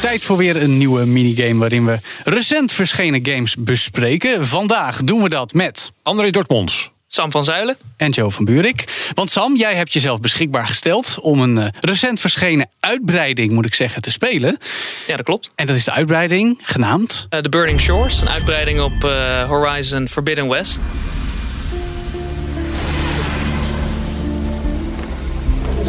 Tijd voor weer een nieuwe minigame waarin we recent verschenen games bespreken. Vandaag doen we dat met André Dortmonds. Sam van Zuilen. en Joe van Buurik. Want Sam, jij hebt jezelf beschikbaar gesteld om een eh, recent verschenen uitbreiding, moet ik zeggen, te spelen. Ja, dat klopt. En dat is de uitbreiding genaamd. Eh, The Burning Shores, een uitbreiding op eh, Horizon Forbidden West.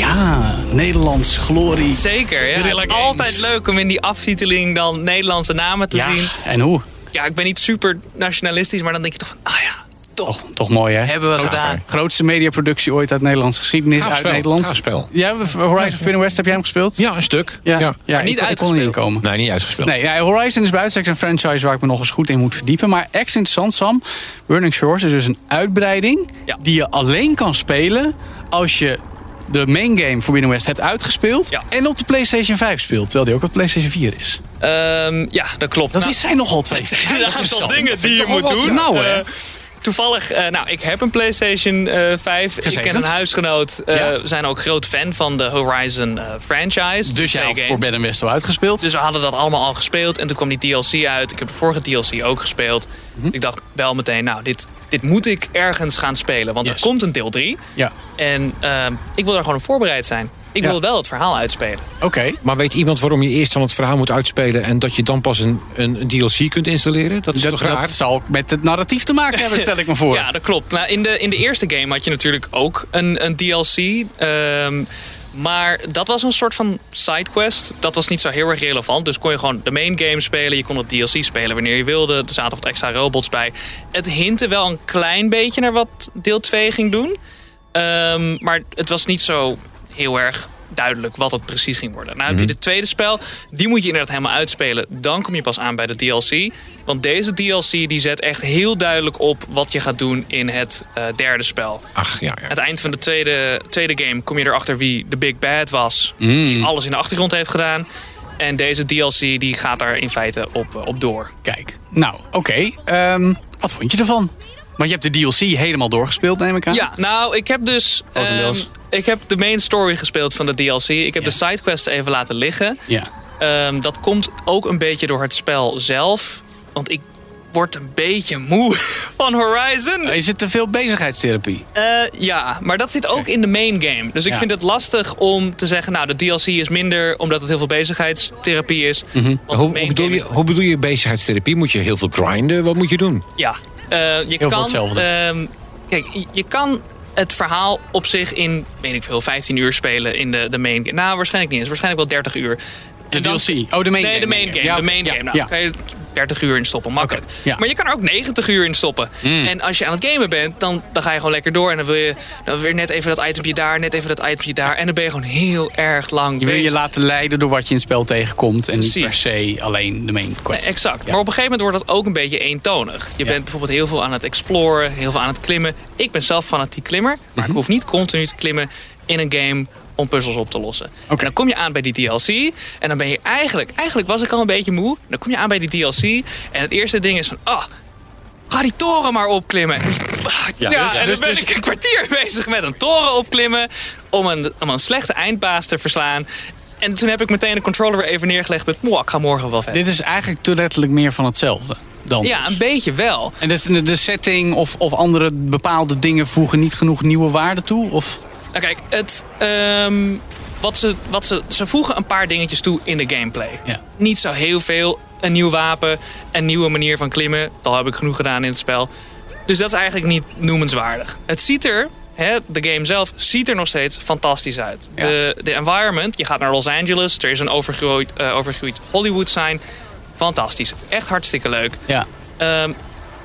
Ja, Nederlands glorie. Zeker, ja. Het is altijd leuk om in die aftiteling dan Nederlandse namen te Ja, zien. en hoe? Ja, ik ben niet super nationalistisch, maar dan denk je toch van, ah ja, toch. Toch, toch mooi, hè? Hebben we Grootste- gedaan. Grootste mediaproductie ooit uit Nederlandse geschiedenis, Gaaf uit spel, Nederland. gaaf spel. Ja, Horizon Forbidden West, heb jij hem gespeeld? Ja, een stuk. Ja, ja. ja. niet ik, ik kon niet uitgespeeld. komen. Nee, niet uitgespeeld. Nee, ja, Horizon is buiten een franchise waar ik me nog eens goed in moet verdiepen. Maar echt interessant, Sam. Burning Shores is dus een uitbreiding Ja. die je alleen kan spelen als je de main game Forbidden West hebt uitgespeeld Ja. en op de PlayStation 5 speelt, terwijl die ook op PlayStation 4 is. Ehm, ja, dat klopt. Dat Nou, is zijn nogal twee. een aantal dingen die je moet doen. nauw, hè? Eh, toevallig, eh, nou, ik heb een PlayStation eh 5. Ik Gezegend. ken een huisgenoot. eh, Ja. We zijn ook groot fan van de Horizon eh, franchise. Dus jij had games. Forbidden West al uitgespeeld. Dus we hadden dat allemaal al gespeeld. En toen kwam die DLC uit. Ik heb de vorige DLC ook gespeeld. Mhm. Ik dacht wel meteen, nou, dit, dit moet ik ergens gaan spelen. Want Yes. er komt een deel 3. Ja, En ehm, ik wil daar gewoon op voorbereid zijn. Ik Ja. wil wel het verhaal uitspelen. oké. Maar weet iemand waarom je eerst dan het verhaal moet uitspelen... en dat je dan pas een, een, DLC kunt installeren? Dat is Dat, toch raar? dat zal ook met het narratief te maken hebben, stel ik me voor. Ja, dat klopt. Nou, in, de, in de eerste game had je natuurlijk ook een, een DLC. ehm, maar dat was een soort van sidequest. Dat was niet zo heel erg relevant. Dus kon je gewoon de main game spelen. Je kon het DLC spelen wanneer je wilde. Er zaten wat extra robots bij. Het hintte wel een klein beetje naar wat deel 2 ging doen. Ehm, maar het was niet zo heel erg duidelijk wat het precies ging worden. Nou, heb je de tweede spel, die moet je inderdaad helemaal uitspelen. Dan kom je pas aan bij de DLC. Want deze DLC die zet echt heel duidelijk op wat je gaat doen in het eh, derde spel. Ach, ja, ja. Aan het eind van de tweede, tweede game kom je erachter wie de Big Bad was. Die alles in de achtergrond heeft gedaan. En deze DLC die gaat daar in feite op, eh, op door. Kijk, nou, oké. Ehm, wat vond je ervan? Want je hebt de DLC helemaal doorgespeeld, neem ik aan. Ja, nou, ik heb dus... Ehm, ik heb de main story gespeeld van de DLC. Ik heb Ja. de sidequests even laten liggen. Ja. Ehm, dat komt ook een beetje door het spel zelf. Want ik word een beetje moe van Horizon. Is het te veel bezigheidstherapie? Eh, ja, maar dat zit ook in de main game. Dus ik Ja. vind het lastig om te zeggen... nou, de DLC is minder omdat het heel veel bezigheidstherapie is. Mhm. Hoe, bedoel je, is- hoe bedoel je bezigheidstherapie? Moet je heel veel grinden? Wat moet je doen? Ja, Eh, je veel kan... hetzelfde. ehm, kijk, je- kan het verhaal op zich in, weet ik veel, 15 uur spelen in de, de main game. Nou, waarschijnlijk niet eens. Waarschijnlijk wel 30 uur. De dan- DLC. Oh, de main nee, game. de main game. Ja, de main ja, game. Nou, ja. kan je 30 uur in stoppen, makkelijk. Ja. Maar je kan er ook 90 uur in stoppen. En als je aan het gamen bent, dan, dan ga je gewoon lekker door. En dan wil je dan weer net even dat itempje daar, net even dat itempje daar. En dan ben je gewoon heel erg lang Je wil je laten leiden door wat je in het spel tegenkomt. En niet per se alleen de main quest. Nee, exact. Ja. Maar op een gegeven moment wordt dat ook een beetje eentonig. Je Ja. bent bijvoorbeeld heel veel aan het exploren, heel veel aan het klimmen. Ik ben zelf fanatiek klimmer, maar Mhm. ik hoef niet continu te klimmen in een game om puzzels op te lossen. En dan kom je aan bij die DLC en dan ben je eigenlijk, eigenlijk was ik al een beetje moe. Dan kom je aan bij die DLC en het eerste ding is van, ah, ga die toren maar opklimmen. Ja, dus- en dus- dan ben dus- ik een kwartier bezig met een toren opklimmen om een, om een slechte eindbaas te verslaan. En toen heb ik meteen de controller weer even neergelegd met, "Mwah, ik ga morgen wel verder. Dit is eigenlijk te letterlijk meer van hetzelfde. Dan Ja, dus. een beetje wel. En dus de, de setting of, of andere bepaalde dingen voegen niet genoeg nieuwe waarde toe? Of? Nou kijk, het, ehm, wat ze, wat ze, ze voegen een paar dingetjes toe in de gameplay. Ja. Niet zo heel veel. Een nieuw wapen, een nieuwe manier van klimmen. Dat heb ik genoeg gedaan in het spel. Dus dat is eigenlijk niet noemenswaardig. Het ziet er, hè, de game zelf, ziet er nog steeds fantastisch uit. Ja. De, de environment, je gaat naar Los Angeles. Er is een overgroeid, eh, overgroeid Hollywood sign. Fantastisch. Echt hartstikke leuk. Ja. Ehm,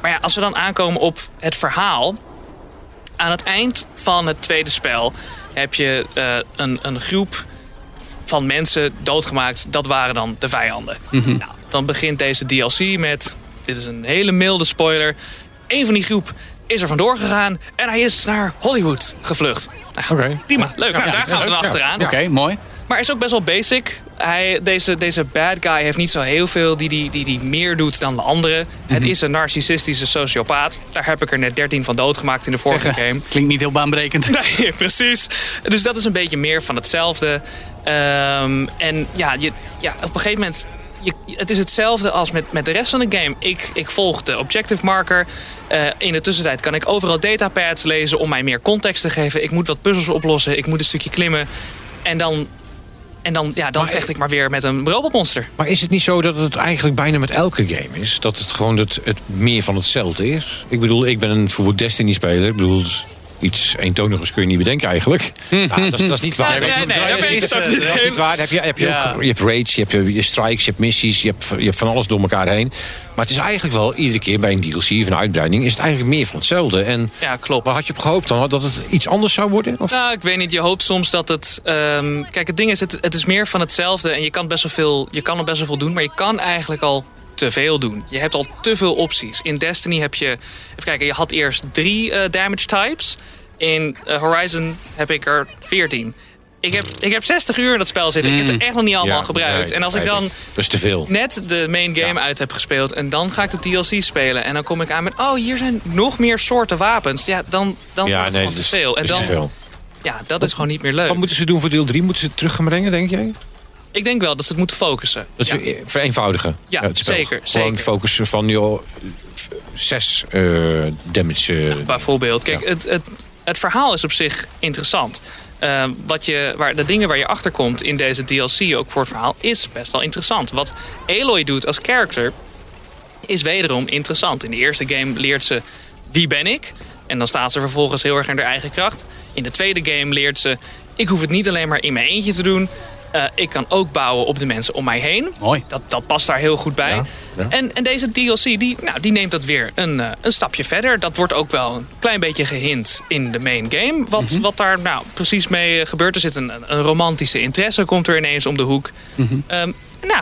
maar ja, als we dan aankomen op het verhaal. Aan het eind van het tweede spel heb je eh, een, een groep van mensen doodgemaakt. Dat waren dan de vijanden. Nou, dan begint deze DLC met dit is een hele milde spoiler. Een van die groep is er vandoor gegaan en hij is naar Hollywood gevlucht. Nou, Oké. Prima, leuk. Nou, Ja, daar gaan we dan achteraan. Oké, mooi. Maar is ook best wel basic. Hij, deze, deze bad guy heeft niet zo heel veel die, die, die, die meer doet dan de anderen. Het Mhm. is een narcissistische sociopaat. Daar heb ik er net 13 van doodgemaakt in de vorige game. Klinkt niet heel baanbrekend. Nee, precies. Dus dat is een beetje meer van hetzelfde. Ehm, en ja, je, ja, op een gegeven moment... Je, het is hetzelfde als met, met de rest van de game. Ik, ik volg de objective marker. Eh, in de tussentijd kan ik overal datapads lezen om mij meer context te geven. Ik moet wat puzzels oplossen. Ik moet een stukje klimmen. En dan, en dan, ja, dan Maar- vecht ik maar weer met een robotmonster. Maar is het niet zo dat het eigenlijk bijna met elke game is? Dat het gewoon het, het meer van hetzelfde is? Ik bedoel, ik ben een Destiny-speler. Ik bedoel, iets eentonigers kun je niet bedenken eigenlijk. Nou, dat, is, dat is niet waar. Nee, nee, Dat is niet waar. Heb je, heb je, Ja. ook, je hebt raids, je hebt, je hebt strikes, je hebt missies, je hebt, je hebt van alles door elkaar heen. Maar het is eigenlijk wel, iedere keer bij een DLC of een uitbreiding... is het eigenlijk meer van hetzelfde. En Ja, klopt. waar had je op gehoopt dan? Dat het iets anders zou worden? Of? Nou, ik weet niet. Je hoopt soms dat het. ehm, kijk, het ding is, het, het is meer van hetzelfde. En je kan best wel veel. Je kan er best wel veel doen, maar je kan eigenlijk al te veel doen. Je hebt al te veel opties. In Destiny heb je. Even kijken, je had eerst drie eh, damage types. In eh, Horizon heb ik er 14. Ik heb, ik heb 60 uur in dat spel zitten. Ik heb het echt nog niet allemaal Ja, gebruikt. nee, en als ik dan Dat is te veel. net de main game uit heb gespeeld en dan ga ik de DLC spelen en dan kom ik aan met oh hier zijn nog meer soorten wapens ja dan dan Ja, wordt het nee, gewoon dat te is, veel en dan te veel. ja dat is gewoon niet meer leuk Wat moeten ze doen voor deel 3? Moeten ze het terug gaan brengen, denk jij? Ik denk wel dat ze het moeten focussen Dat ja. ze vereenvoudigen. Ja, het spel. zeker, Gewoon zeker. focussen van joh, zes eh, damage. eh, bijvoorbeeld kijk het, het, het verhaal is op zich interessant Eh, wat je, waar, de dingen waar je achter komt in deze DLC ook voor het verhaal is best wel interessant. Wat Aloy doet als character is wederom interessant. In de eerste game leert ze wie ben ik? En dan staat ze vervolgens heel erg in haar eigen kracht. In de tweede game leert ze ik hoef het niet alleen maar in mijn eentje te doen. Eh, ik kan ook bouwen op de mensen om mij heen. Mooi. Dat, dat past daar heel goed bij. Ja, ja. En, en deze DLC die, nou, die neemt dat weer een, eh, een stapje verder. Dat wordt ook wel een klein beetje gehint in de main game. Wat, Mhm. wat daar nou, precies mee eh, gebeurt. Er zit een, een romantische interesse, komt er ineens om de hoek. Mhm. Ehm, nou,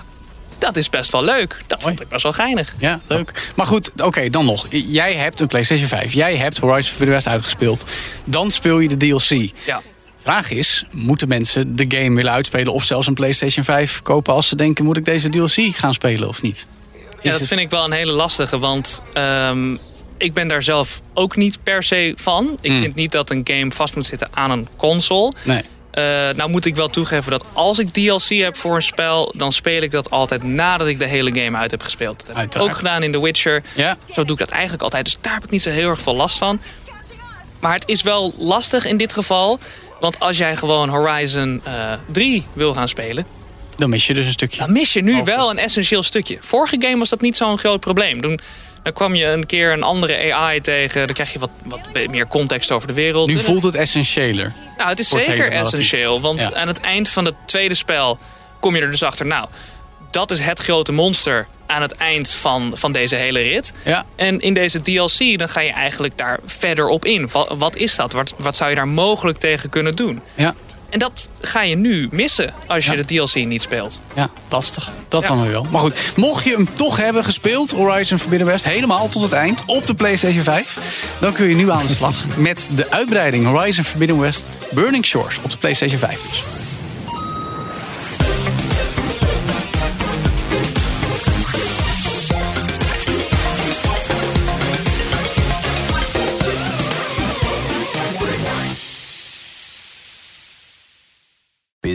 dat is best wel leuk. Dat vond ik best wel geinig. Ja, leuk. Maar goed, oké, dan nog. Jij hebt een PlayStation 5. Jij hebt Horizon Forbidden West uitgespeeld. Dan speel je de DLC. Ja. Vraag is, moeten mensen de game willen uitspelen... of zelfs een PlayStation 5 kopen als ze denken... moet ik deze DLC gaan spelen of niet? Ja, dat vind ik wel een hele lastige, want ehm, ik ben daar zelf ook niet per se van. Ik Hmm. vind niet dat een game vast moet zitten aan een console. Nee. Eh, nou moet ik wel toegeven dat als ik DLC heb voor een spel... dan speel ik dat altijd nadat ik de hele game uit heb gespeeld. Dat heb ik ook gedaan in The Witcher. Ja, Zo doe ik dat eigenlijk altijd. Dus daar heb ik niet zo heel erg veel last van. Maar het is wel lastig in dit geval. Want als jij gewoon Horizon eh 3 wil gaan spelen... dan mis je dus een stukje. dan mis je nu Over. wel een essentieel stukje. Vorige game was dat niet zo'n groot probleem. Toen, dan kwam je een keer een andere AI tegen. Dan krijg je wat, wat meer context over de wereld. Nu voelt het essentiëler. nou, het is zeker essentieel. Want Ja. aan het eind van het tweede spel kom je er dus achter. Nou, dat is het grote monster aan het eind van, van deze hele rit. Ja, En in deze DLC dan ga je eigenlijk daar verder op in. Wat, wat is dat? Wat, wat zou je daar mogelijk tegen kunnen doen? ja, En dat ga je nu missen als je Ja. de DLC niet speelt. ja, lastig. Dat Ja. dan weer wel. Maar goed, mocht je hem toch hebben gespeeld... Horizon Forbidden West, helemaal tot het eind... op de PlayStation 5... dan kun je nu aan de slag met de uitbreiding Horizon Forbidden West... Burning Shores op de PlayStation 5 dus.